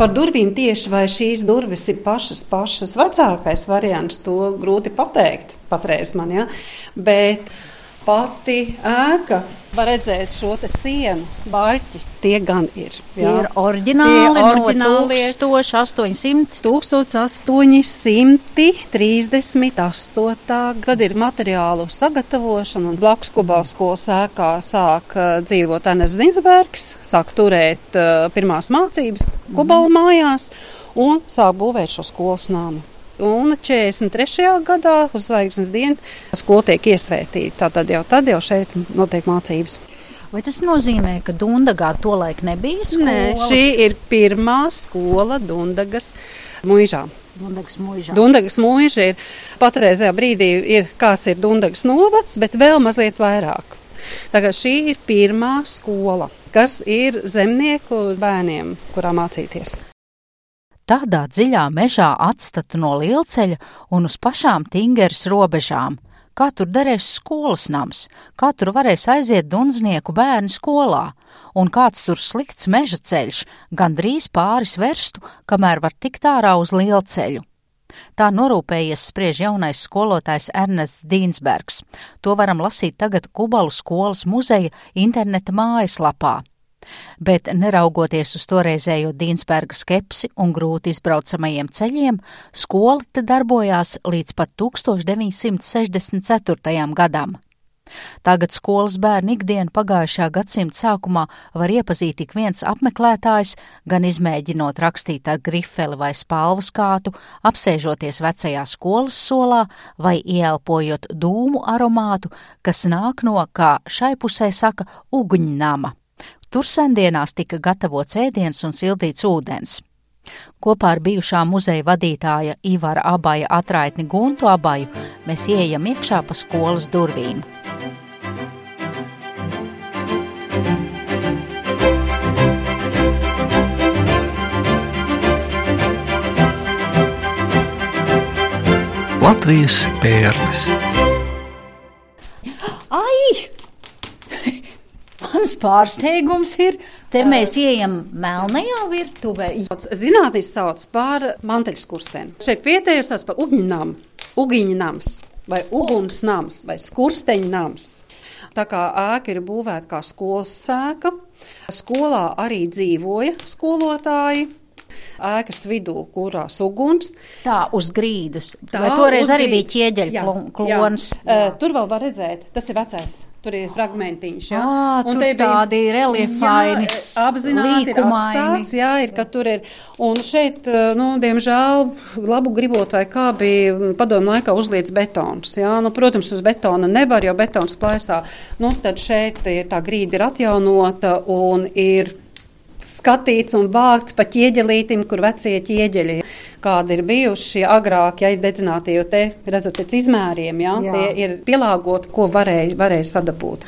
Par durvīm tieši vai šīs durvis ir pašas, pašas vecākais variants, to grūti pateikt patreiz man. Ja? Bet pati ēka var redzēt šo sienu, baļķi. Tie gan ir. Jā. Tie ir oriģināli, Tie oriģināli no 1800. 1838. gada ir materiālu sagatavošana un blakus Kubals skolas ēkā sāk uh, dzīvot Anes Zinsbergs, sāk turēt uh, pirmās mācības Kubala mm. mājās un sāk būvēt šo skolas nāmu un 43. gadā uz zvaigznes dienu skola tiek iesvētīta. Tātad jau tad jau šeit notiek mācības. Vai tas nozīmē, ka Dundagā tolaik nebija skola? Nē, šī ir pirmā skola Dundagas mūžā. Dundagas mūžā. Dundagas mūža ir patreizajā brīdī, ir, kāds ir Dundagas novads, bet vēl mazliet vairāk. Tagad šī ir pirmā skola, kas ir zemnieku bērniem, kurā mācīties tādā dziļā mežā atstatu no lielceļa un uz pašām Tingeras robežām. Kā tur derēs skolas nams, kā tur varēs aiziet dunznieku bērnu skolā, un kāds tur slikts meža ceļš, gandrīz pāris verstu, kamēr var tikt ārā uz lielceļu. Tā norūpējies spriež jaunais skolotājs Ernests Dīnsbergs. To varam lasīt tagad Kubalu skolas muzeja interneta mājaslapā bet neraugoties uz toreizējo Dīnsberga skepsi un grūti izbraucamajiem ceļiem, skola te darbojās līdz pat 1964. gadam. Tagad skolas bērnu ikdienu pagājušā gadsimta sākumā var iepazīt tik viens apmeklētājs, gan izmēģinot rakstīt ar grifeli vai spalvu skātu, apsēžoties vecajā skolas solā vai ieelpojot dūmu aromātu, kas nāk no, kā šai pusē saka, uguņnama. Tur sendienās tika gatavots ēdiens un sildīts ūdens. Kopā ar bijušā muzeja vadītāja Ivara Abaja atraitni Guntu Abaju mēs ieejam iekšā pa skolas durvīm. Latvijas pērles. Mans pārsteigums ir, te mēs ejam melnajā virtuvē. Zinātnīs sauc par manteļskursteni. Šeit vietējais sauc par uģņnam, ugiņnams vai ugunsnams vai skursteņnams. Tā kā ēka ir būvēta kā skolas ēka, skolā arī dzīvoja skolotāji, ēkas vidū, kurās uguns. Tā uz grīdas. Tā Vai toreiz arī bija ķieģeļa klons? Jā. Jā. Uh, tur vēl var redzēt, tas ir vecais Tur ir fragmentiņš. Jā, à, un tur tādi reliefaini, apzināti ir atstāts, jā, ir, ka tur ir. Un šeit, nu, diemžēl, labu gribot vai kā bija padomu laikā uzliets betons, jā. Nu, protams, uz betona nevar, jo betons plaisā. Nu, tad šeit ir tā grīda ir atjaunota un ir skatīts un vākts pa ķieģelītim, kur vecie ķieģeļi, kādi ir bijuši agrāk, ja ir dedzināti, jo te redzat pēc izmēriem, ja, Jā. tie ir pielāgoti, ko varēja, varēja sadabūt.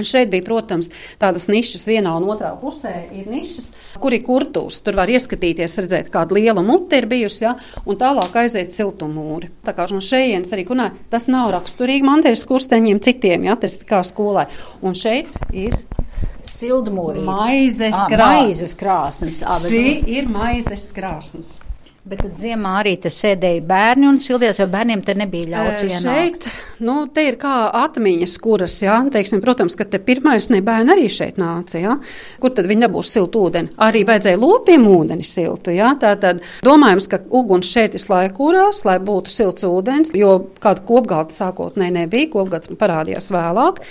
Šeit bija, protams, tādas nišas vienā un otrā pusē. Ir nišas, kur ir kurtūs. Tur var ieskatīties, redzēt, kāda liela mute ir bijusi, ja, un tālāk aiziet siltumūri. Tā kā no šejienes arī kunā, tas nav raksturīgi manteļas kursteņiem citiem, ja, tas kā skolai. Un šeit ir Sildmūrī. Maizes krāsnes. Maizes krāsnes. Šī ir maizes krāsnes. Bet tad ziemā arī te sēdēja bērni un sildījās, jo bērniem te nebija ļauts ienākt. Šeit, nu, te ir kā atmiņas, kuras, jā, teiksim, protams, ka te pirmais ne bērni arī šeit nāca, jā. Kur tad viņi dabūs siltu ūdeni? Arī vajadzēja lopiem ūdeni siltu, jā. Tātad domājams, ka uguns šeit visu laiku kurās, lai būtu silts ūdens, jo kāda kopgalda sākotnēji nebija, kopgalds parādījās vēlāk.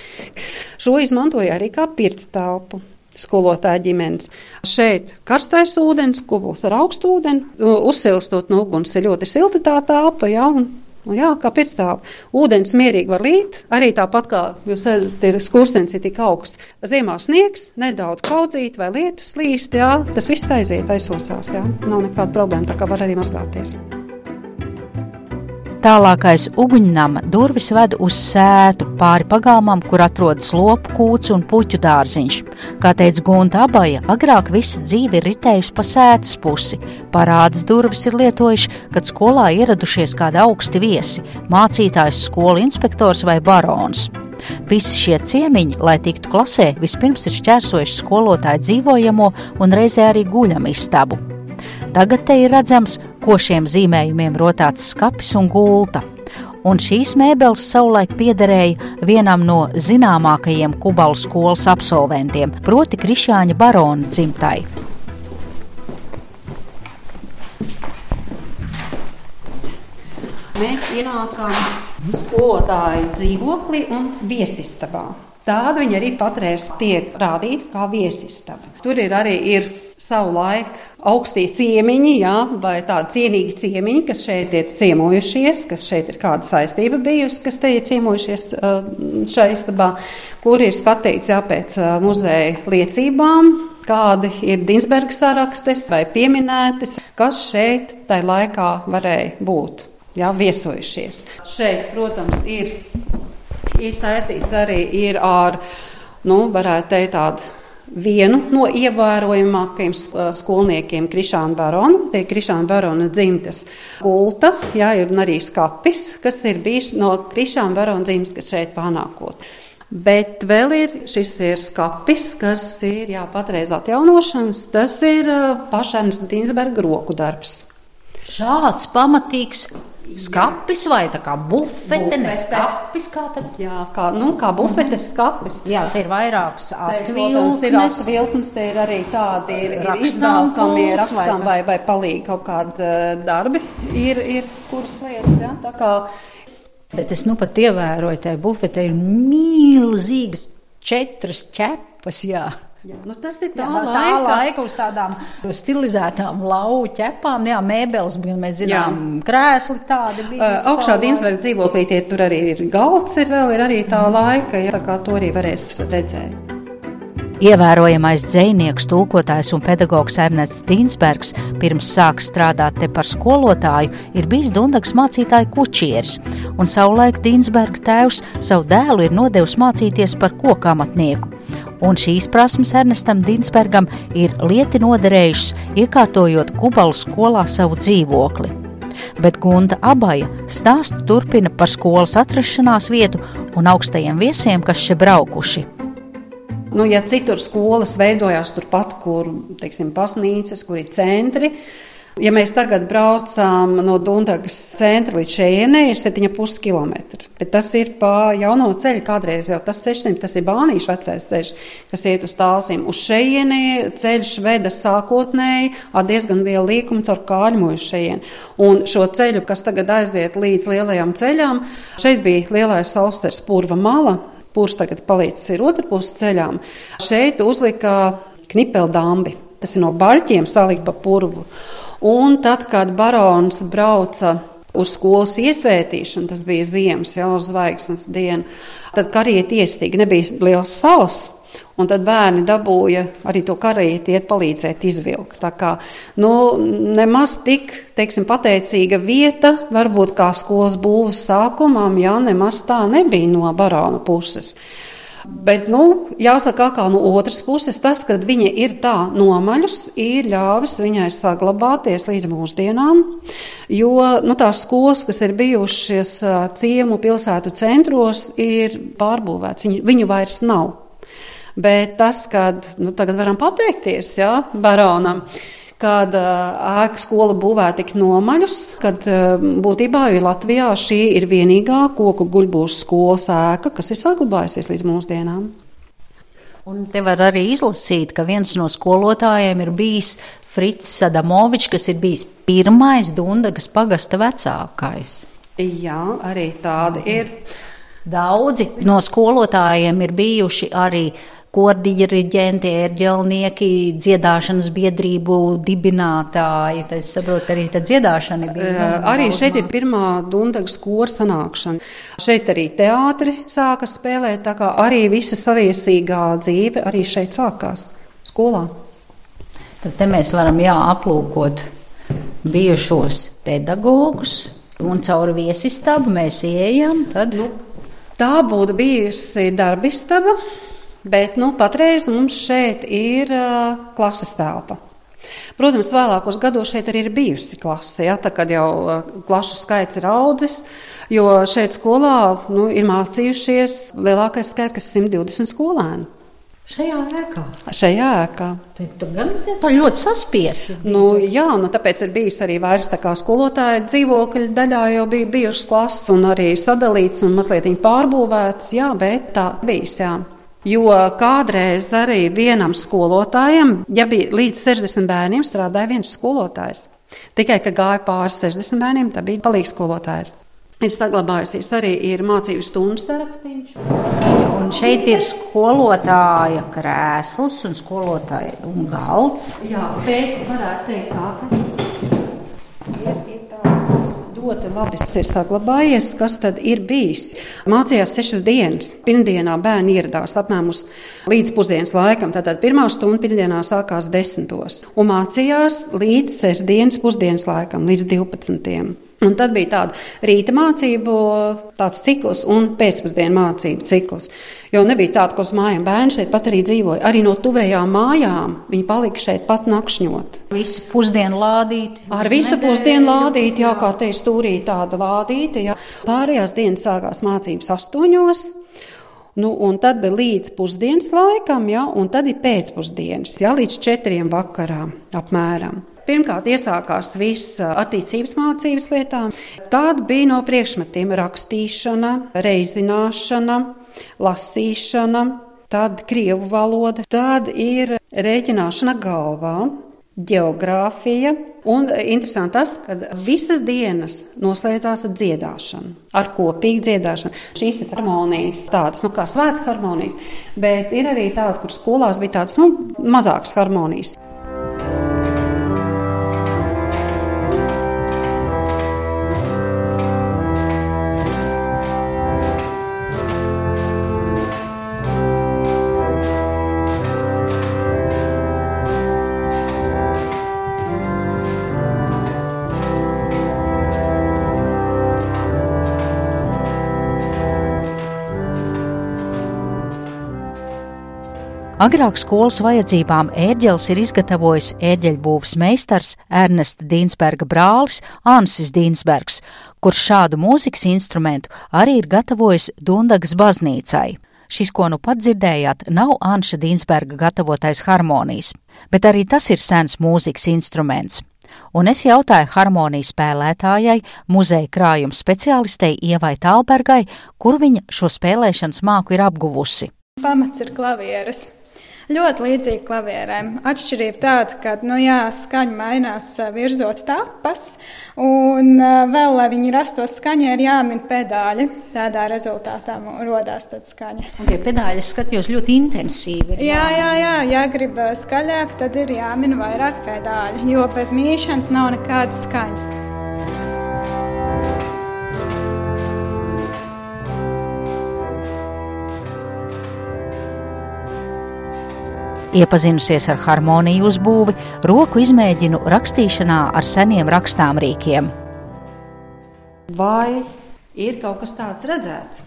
Šo izmantoja arī kā pirtstelpu skolotāja ģimenes. Šeit karstais ūdens, kubls ar augstu ūdeni, uzsilstot no uguns ir ļoti silta tā telpa, ja, un Nu, jā, kā pirstāv. Ūdens mierīgi var līt, arī tāpat kā jūs redzat, ir skurstenis ir tik augsts. Ziemā sniegs, nedaudz kaudzīt vai lietus līst, jā, tas viss aiziet, aizsūcās, jā. Nav nekāda problēma, tā kā var arī mazgāties. Tālākais uguņnama durvis ved uz sētu pāri pagalmam, kur atrodas lopu kūts un puķu dārziņš. Kā teica Gunta Abaja, agrāk visa dzīve ir ritējusi pa sētas pusi. Parādas durvis ir lietojuši, kad skolā ieradušies kādi augsti viesi - mācītājs, skolu inspektors vai barons. Visi šie ciemiņi, lai tiktu klasē, vispirms ir šķērsojuši skolotāju dzīvojamo un reizē arī guļam istabu. Tagad te ir redzams košiem zīmējumiem rotāts skapis un gulta. Un šīs mēbeles savulaik piederēja vienam no zināmākajiem Kubalu skolas absolventiem, proti Krišāņa barona dzimtai. Mēs ienākām skolotāju dzīvoklī un viesistabā. Tāda viņa arī patreiz tiek rādīta kā viesistaba. Tur ir arī ir savu laiku augstie ciemiņi, jā, vai tādi cienīgi ciemiņi, kas šeit ir ciemojušies, kas šeit ir kāda saistība bijusi, kas te ir ciemojušies šajā istabā, kur ir skatīts jā, pēc muzeja liecībām, kādi ir Dinsberga sarakstes vai pieminētas, kas šeit tajā laikā varēja būt, jā, viesojušies. Šeit, protams, ir ir saistīts arī ir ar, nu, varētu teikt, tādu vienu no ievērojamākajiem skolniekiem, Krišāna Barona. Tie ir Krišāna Barona dzimtes kulta, jā, ir arī skapis, kas ir bijis no Krišāna Barona dzimtes, kas šeit panākot. Bet vēl ir šis ir skapis, kas ir jā, patreiz atjaunošanas. Tas ir pašērnas Dinsberga roku darbs. Šāds pamatīgs skapis vai tā kā bufete, ne skapis, kā tad? Jā, kā, nu, kā bufetes skapis. Jā, te ir vairākas atvilknes. Ir atvilknes, te ir arī tādi ir, ir izdevkami rakstām vai, vai palīgi kaut kādi uh, darbi ir, ir kuras lietas, jā, tā kā. Bet es nu pat ievēroju, tai bufete ir milzīgas četras ķepas, jā. Jā, nu tas ir tā, jā, laika. tā laika uz tādām stilizētām lauku ķepām, jā, mēbeles, mēs zinām, jā. krēsli tādi bija. Uh, augšā Dinsberga dzīvoklī tie tur arī ir galds, ir vēl ir arī tā laika, jā, tā kā to arī varēs redzēt. Ievērojamais dzinieks, tulkotājs un pedagogs Ernests Tīnsbergs pirms sāk strādāt te par skolotāju, ir bijis Dundagas mācītāja kučieris, un savulaik Tīnsberga tēvs savu dēlu ir nodevis mācīties par kokamatnieku un šīs prasmes Ernestam Dinsbergam ir lieti noderējušas, iekārtojot Kubalu skolā savu dzīvokli. Bet Gunta abaja stāstu turpina par skolas atrašanās vietu un augstajiem viesiem, kas šeit braukuši. Nu, ja citur skolas veidojās turpat, kur teiksim, pasnīcas, kur ir centri, Ja mēs tagad braucam no Dunkas centra līdz šejienei, ir 7,5 km. Bet tas ir pa jauno ceļu. Kādreiz jau tas ceļš, tas ir Bānijas vecais ceļš, kas iet uz tālsīm. Uz šejieni ceļš veda sākotnēji ar diezgan lielu līkumu caur kāļmu uz šejieni. Un šo ceļu, kas tagad aiziet līdz lielajām ceļām, šeit bija lielais sausters purva mala. Pūrs tagad palicis ir otrpus ceļām. Šeit uzlika knipeldambi. Tas ir no baļķiem salikt pa purvu. Un tad, kad barons brauca uz skolas iesvētīšanu, tas bija ziemas, jau uz zvaigznes dienu, tad karieti iestīgi nebija liels salas. Un tad bērni dabūja arī to karieti iet palīdzēt izvilkt. Tā kā nu, nemaz tik teiksim, pateicīga vieta, varbūt kā skolas būvas sākumam, jā, nemaz tā nebija no barona puses. Bet, nu, jāsaka, kā no otras puses, tas, ka viņa ir tā nomaļus, ir ļāvis viņai saglabāties līdz mūsdienām. Jo nu, tās skolas, kas ir bijušas ciemu pilsētu centros, ir pārbūvētas. Viņu, viņu vairs nav. Bet tas, kad nu, tagad varam pateikties jā, baronam, kad ēka skola būvē tik nomaļus, kad būtībā Latvijā šī ir vienīgā koku guļbūšu skolas ēka, kas ir saglabājusies līdz mūsdienām. Un te var arī izlasīt, ka viens no skolotājiem ir bijis Frits Sadamovičs, kas ir bijis pirmais Dundagas pagasta vecākais. Jā, arī tādi ir. Daudzi no skolotājiem ir bijuši arī uh, kordiriģenti, ērģelnieki, dziedāšanas biedrību dibinātāji. Tad es saprotu, arī tā dziedāšana bija. Uh, arī šeit ir pirmā Dundagas kora sanākšana. Šeit arī teātri sāka spēlēt, tā kā arī visa saviesīgā dzīve arī šeit sākās skolā. Tad te mēs varam jā, aplūkot bijušos pedagogus, un caur viesistabu mēs ieejam. Tad... Nu, tā būtu bijusi darbistaba. Bet nu, patreiz mums šeit ir uh, klases telpa. Protams, vēlākos gados šeit arī ir bijusi klase, ja, tā, kad jau klašu skaits ir audzis, jo šeit skolā nu, ir mācījušies lielākais skaits, kas ir 120 skolēni. Šajā ēkā. Šajā ēkā. Tur gan tā ļoti saspiesti. Nu, jā, nu, tāpēc ir bijis arī vairs tā kā skolotāja dzīvokļa daļā jau bija bijušas klases un arī sadalīts un mazliet pārbūvēts. Jā, bet tā bijis, jā. Jo kādreiz arī vienam skolotājam, ja bija līdz 60 bērniem, strādāja viens skolotājs. Tikai, ka gāja pāri 60 bērniem, tā bija palīgs skolotājs ir saglabājusies arī ir mācību stundu sarakstīns. Un šeit ir skolotāja krēsls un skolotāja un galds. Jā, bet varētu teikt tā, ka ļoti labi ir saglabājies, kas tad ir bijis. Mācījās sešas dienas. Pirmdienā bērni ieradās apmēram līdz pusdienas laikam. Tātad pirmā stunda pirmdienā sākās desmitos un mācījās līdz sestdienas pusdienas laikam, līdz divpadsmitiem. Un tad bija tāda rīta mācību cikls un pēcpusdienas mācību cikls. Jo nebija tāda, ka uz mājām bērni šeit pat arī dzīvoja. Arī no tuvējām mājām viņi palika šeit pat nakšņot. Visi pusdienu lādīti. Ar visu nedēļu. pusdienu lādīti, jā, kā teicu, stūrī tāda lādīta. Jā. Pārējās dienas sākās mācības astoņos. Nu, un tad līdz pusdienas laikam, ja, un tad ir pēcpusdienas, ja, līdz četriem vakarā apmēram. Pirmkārt, iesākās viss attīstības mācības lietām. Tāda bija no priekšmetiem rakstīšana, reizināšana, lasīšana, tad krievu valoda, tad ir rēķināšana galvā, geogrāfija. Un interesanti tas, ka visas dienas noslēdzās ar dziedāšanu, ar kopīgu dziedāšanu. Šīs ir harmonijas, tādas nu, kā svētku harmonijas, bet ir arī tādas, kur skolās bija tādas nu, mazākas harmonijas. Agrāk skolas vajadzībām ērģeles ir izgatavojis ērģeļbūves meistars Ernesta Dīnsberga brālis Ansis Dīnsbergs, kurš šādu mūzikas instrumentu arī ir gatavojis Dundagas baznīcai. Šis, ko nu pat dzirdējāt, nav Anša Dīnsberga gatavotais harmonijas, bet arī tas ir sens mūzikas instruments. Un es jautāju harmonijas spēlētājai, muzeja krājuma speciālistei Ievai Talbergai, kur viņa šo spēlēšanas māku ir apguvusi. Pamats ir klavieres ļoti līdzīgi klavierēm. Atšķirība tāda, ka nu, jā, skaņa mainās virzot tapas, un vēl, lai viņi rastos skaņa, ir jāmin pedāļi. Tādā rezultātā radās tāda skaņa. Un tie pedāļi skatījos ļoti intensīvi. Jā, jā, jā, ja grib skaļāk, tad ir jāmin vairāk pedāļi, jo bez mīšanas nav nekādas skaņas. Iepazinusies ar harmoniju uzbūvi, roku izmēģinu rakstīšanā ar seniem rakstāmrīkiem. Vai ir kaut kas tāds redzēts?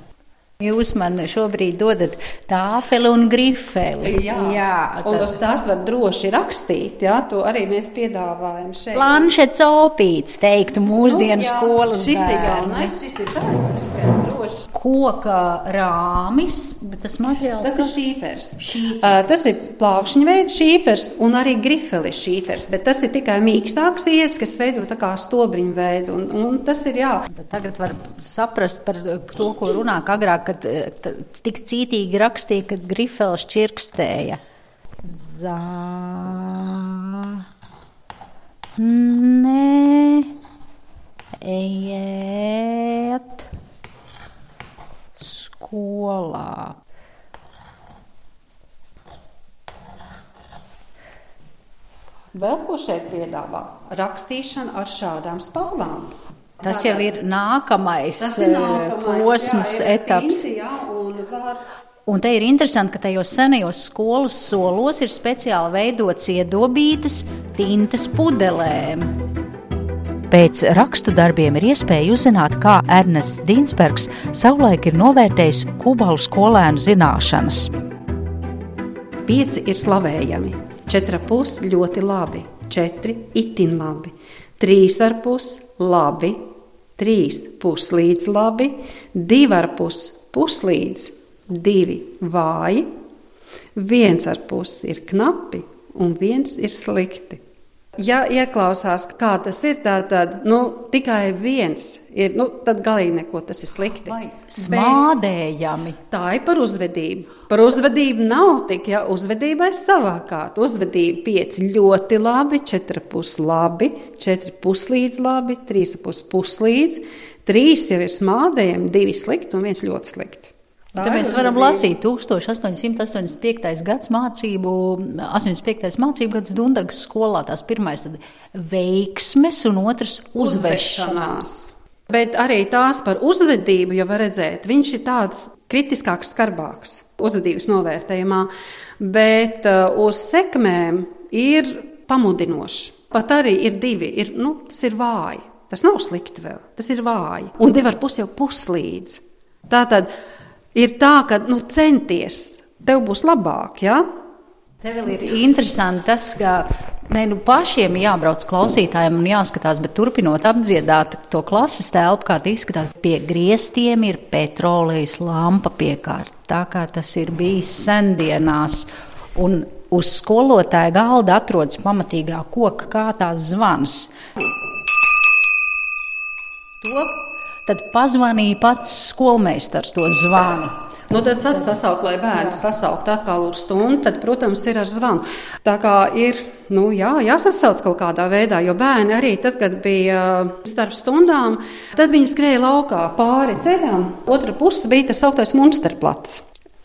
Jūs man šobrīd dodat tāfeli un grifeli. Jā, jā tad... un uz tās var droši rakstīt. Jā, to arī mēs piedāvājam šeit. Planšets opīts, teiktu, mūsdienu nu, skolas šis bērni. ir jaunais, šis ir vēsturiskais droši. Koka rāmis, bet tas materiāls. Tas ir šīfers. šīfers. Uh, tas ir plākšņa veids šīfers un arī grifeli šīfers, bet tas ir tikai mīkstāks ies, kas veido tā kā stobriņu veidu. Un, un tas ir jā. Bet tagad var saprast par to, ko runā agrāk kad tik cītīgi rakstīja, kad grifels čirkstēja. Zā. Nē, ejiet skolā. Vēl ko šeit piedāvā? Rakstīšana ar šādām spalvām. Tas jau ir nākamais, Tas ir nākamais posms, jā, etaps. Tinti, jā, un, var... un te ir interesanti, ka tajos senajos skolas solos ir speciāli veidots iedobītas tintas pudelēm. Pēc rakstu darbiem ir iespēja uzzināt, kā Ernests Dinsbergs savulaik ir novērtējis kubalu skolēnu zināšanas. Pieci ir slavējami, četri pus ļoti labi, četri itin labi, trīs ar pus labi, trīs puslīdz labi, divi ar pus puslīdz, divi vāji, Viens ar pusi ir knapi, un viens ir slikti. Ja ieklausās, kā tas ir, tad, tad nu, tikai viens ir, nu, tad galīgi neko tas ir slikti. Vai smādējami. Tā ir par uzvedību. Par uzvedību nav tik, ja uzvedība ir savā kārtā. Uzvedība pieci ļoti labi, četri pus labi, četri puslīdz labi, trīs pus puslīdz, trīs jau ir smādējami, divi slikti un viens ļoti slikti. Tā mēs varam lasīt 1885. gads mācību, 85. mācību gads Dundagas skolā. Tās pirmais tad veiksmes un otrs uzvešanās. Bet arī tās par uzvedību, jau var redzēt, viņš ir tāds kritiskāks, skarbāks uzvedības novērtējumā, bet uh, uz sekmēm ir pamudinošs. Pat arī ir divi, ir, nu, tas ir vāji. Tas nav slikti vēl, tas ir vāji. Un divi ar pusi jau puslīdz. Tātad ir tā, ka nu, centies, tev būs labāk. Ja? Tev ir interesanti tas, ka ne, nu, pašiem jābrauc klausītājiem un jāskatās, bet turpinot apdziedāt to klases telpu, kā tas izskatās, pie griestiem ir petrolejas lampa piekārta. Tā kā tas ir bijis sendienās. Un uz skolotāja galda atrodas pamatīgā koka kā tās zvans. To Tad pazvanīja pats skolmeistars to zvanu. Nu, tad sas, sasaukt, lai bērni sasauktu atkal uz stundu, tad, protams, ir ar zvanu. Tā kā ir nu, jā, jāsasauc kaut kādā veidā, jo bērni arī tad, kad bija starp stundām, tad viņi skrēja laukā pāri ceļam. Otra puse bija tas augtais monsterplats.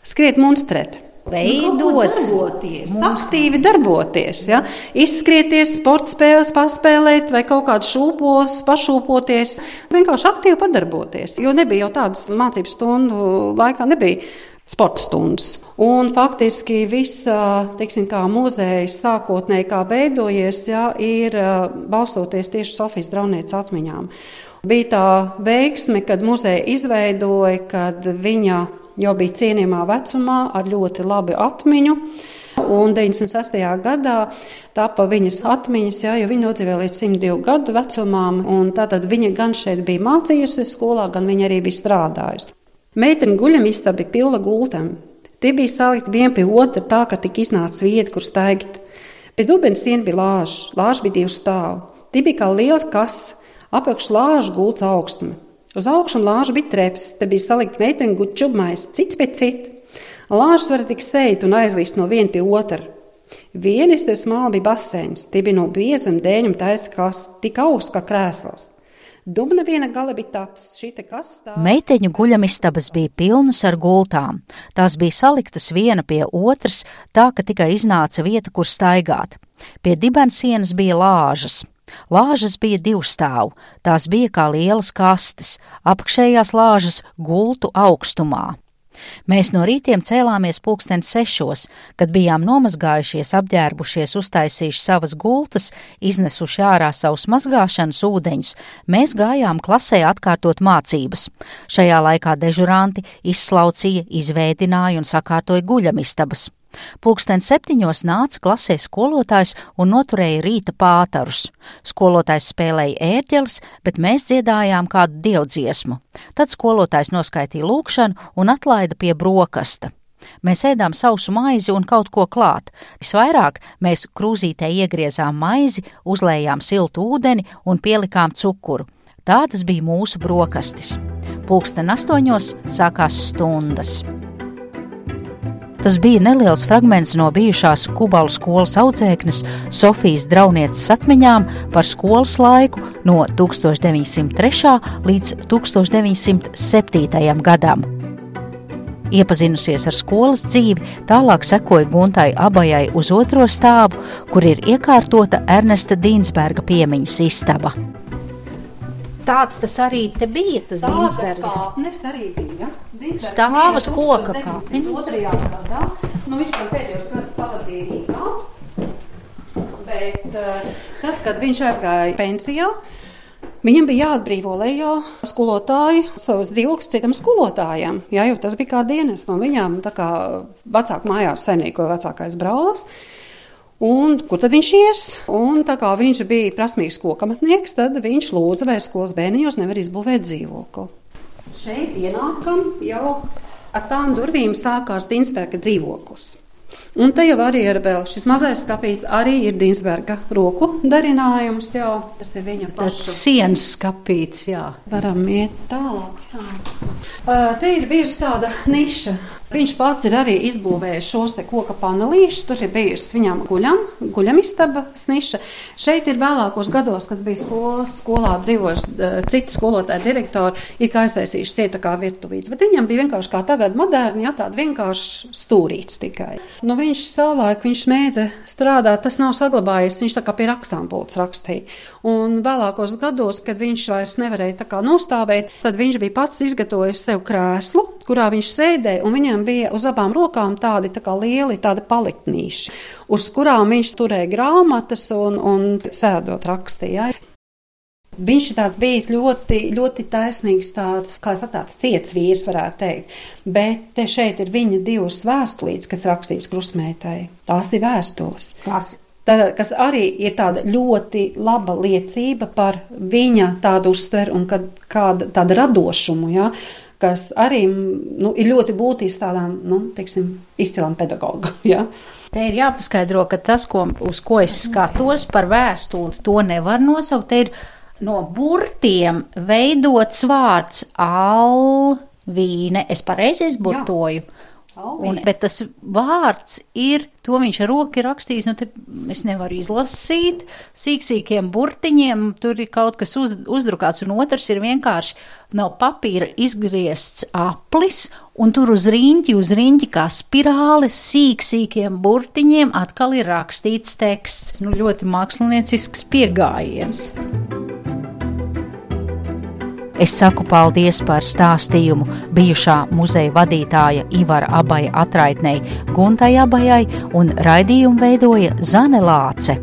Skriet monstrēt veidot, nu, darboties, mums... aktīvi darboties, ja? izskrieties, sporta spēles, paspēlēt vai kaut kādu šūpos, pašūpoties, vienkārši aktīvi padarboties. Jo nebija jau tādas mācību stundu laikā, nebija sporta stundas. Un faktiski visa teiksim, muzeja sākotnēji kā veidojies, ja, ir balstoties tieši Sofijas draudnieces atmiņām. Bija tā veiksme, kad muzeja izveidoja, kad viņa jau bija cienījamā vecumā ar ļoti labu atmiņu. Un 96. gadā tapa viņas atmiņas, jā, jo viņa nodzīvoja līdz 102 gadu vecumam. Tātad viņa gan šeit bija mācījusies skolā, gan viņa arī bija strādājusi. Meitene guļamistaba bija pilna gultam. Tie bija salikti vien pie otra tā, ka tik iznāca vieta, kur staigt. Pie dubens siena bija lāža, lāža bija divi stāvi. Tie bija kā liels kas, apakš lāža gults augstuma. Uz augšu lāža bija treps, te bija salikta meiteņu gučubmais, cits pie cita. Lāžas var tik sēt un aizlīst no viena pie otra. Vienas te smāli bija basēns, tie bija no biezam dēļam taisa kas, tik augsts kā krēsls. Dubna viena gala bija taps, šī kas stāv. Meiteņu guļamistabas bija pilnas ar gultām. Tās bija saliktas viena pie otras, tā ka tikai iznāca vieta, kur staigāt. Pie dibensienas bija lāžas. Lāžas bija divstāvu, tās bija kā lielas kastes, apakšējās lāžas gultu augstumā. Mēs no rītiem cēlāmies pulksten sešos, kad bijām nomazgājušies, apģērbušies, uztaisījuši savas gultas, iznesuši ārā savus mazgāšanas ūdeņus, mēs gājām klasē atkārtot mācības. Šajā laikā dežuranti izslaucīja, izveidināja un sakārtoja guļamistabas. Pūksteni septiņos nāca klasē skolotājs un noturēja rīta pātarus. Skolotājs spēlēja ērģeles, bet mēs dziedājām kādu dievdziesmu. Tad skolotājs noskaitīja lūkšanu un atlaida pie brokasta. Mēs ēdām sausu maizi un kaut ko klāt. Visvairāk mēs krūzītē iegriezām maizi, uzlējām siltu ūdeni un pielikām cukuru. Tādas bija mūsu brokastis. Pūksteni astoņos sākās stundas. Tas bija neliels fragments no bijušās Kubalu skolas audzēknes Sofijas Draunieces atmiņām par skolas laiku no 1903. līdz 1907. gadam. Iepazinusies ar skolas dzīvi, tālāk sekoja Guntai abajai uz otro stāvu, kur ir iekārtota Ernesta Dīnsberga piemiņas istaba. Tāds tas arī te bija. Tas Dīnsberga kāpnes arī bija. Stāvas koka kāpnes. Nu viņš tam pēdējos gadus pavadīja Rīgā, bet uh, tad, kad viņš aizgāja pensijā, Viņam bija jāatbrīvo lejā skolotāji savus dzīvokļus citam skolotājam, jā, jo tas bija kā dienas no viņām, tā kā vecāku mājās saimniekoja vecākais brālis. Un, kur tad viņš ies? Un, tā kā viņš bija prasmīgs kokamatnieks, tad viņš lūdza, vai skolas bērniņos nevar izbūvēt dzīvokli. Šeit ienākam jau ar tām durvīm sākās Dienstberga dzīvoklis. Un te jau arī ir vēl šis mazais skapīts, arī ir Dinsberga roku darinājums, jā, tas ir viņa paša. Sienas skapīts, jā. Varam iet tālāk, jā. Uh, te ir bijusi tāda niša. Viņš pats ir arī izbūvējis šos te koka panelīšus, tur ir bijusi viņam guļam, guļamistaba sniša. Šeit ir vēlākos gados, kad bija skolas, skolā dzīvojuši uh, citi skolotāji direktori, ir kā aiztaisījuši cieta kā virtuvīts, bet viņam bija vienkārši kā tagad moderni, jā, tāda vienkārši stūrīts tikai. Nu, viņš savulaik, viņš mēdza strādāt, tas nav saglabājies, viņš tā kā pie rakstām būtu rakstīja. Un vēlākos gados, kad viņš vairs nevarēja tā kā nostāvēt, tad viņš bija pats izgatavojis sev krēslu, kurā viņš sēdēja, un viņam bija uz abām rokām tādi tā kā lieli tādi paliktnīši, uz kurām viņš turēja grāmatas un, un sēdot rakstīja. Viņš ir tāds bijis ļoti, ļoti taisnīgs, tāds, kā saka, tāds ciets vīrs, varētu teikt. Bet te šeit ir viņa divas vēstulītes, kas rakstīts krusmētai. Tās ir vēstules. Kas? Tad, kas arī ir tāda ļoti laba liecība par viņa tādu uztveru un kad, kāda, tādu radošumu, ja, kas arī nu, ir ļoti būtisks tādām, nu, teiksim, izcilām pedagogam. Ja. Te ir jāpaskaidro, ka tas, ko, uz ko es skatos par vēstuli, to nevar nosaukt. Te ir no burtiem veidots vārds alvīne. Es pareizi izburtoju. Jā. Un, bet tas vārds ir, to viņš ar roku ir rakstījis, nu te es nevaru izlasīt, sīksīkiem burtiņiem, tur ir kaut kas uz, uzdrukāts, un otrs ir vienkārši no papīra izgriezts aplis, un tur uz riņķi, uz riņķi kā spirāles sīksīkiem burtiņiem atkal ir rakstīts teksts. Nu, ļoti māksliniecisks piegājiens. Es saku paldies par stāstījumu bijušā muzeja vadītāja Ivara Abaja atraitnei Guntai Abajai un raidījumu veidoja Zane Lāce.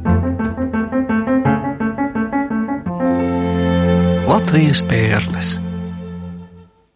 Latvijas pērles.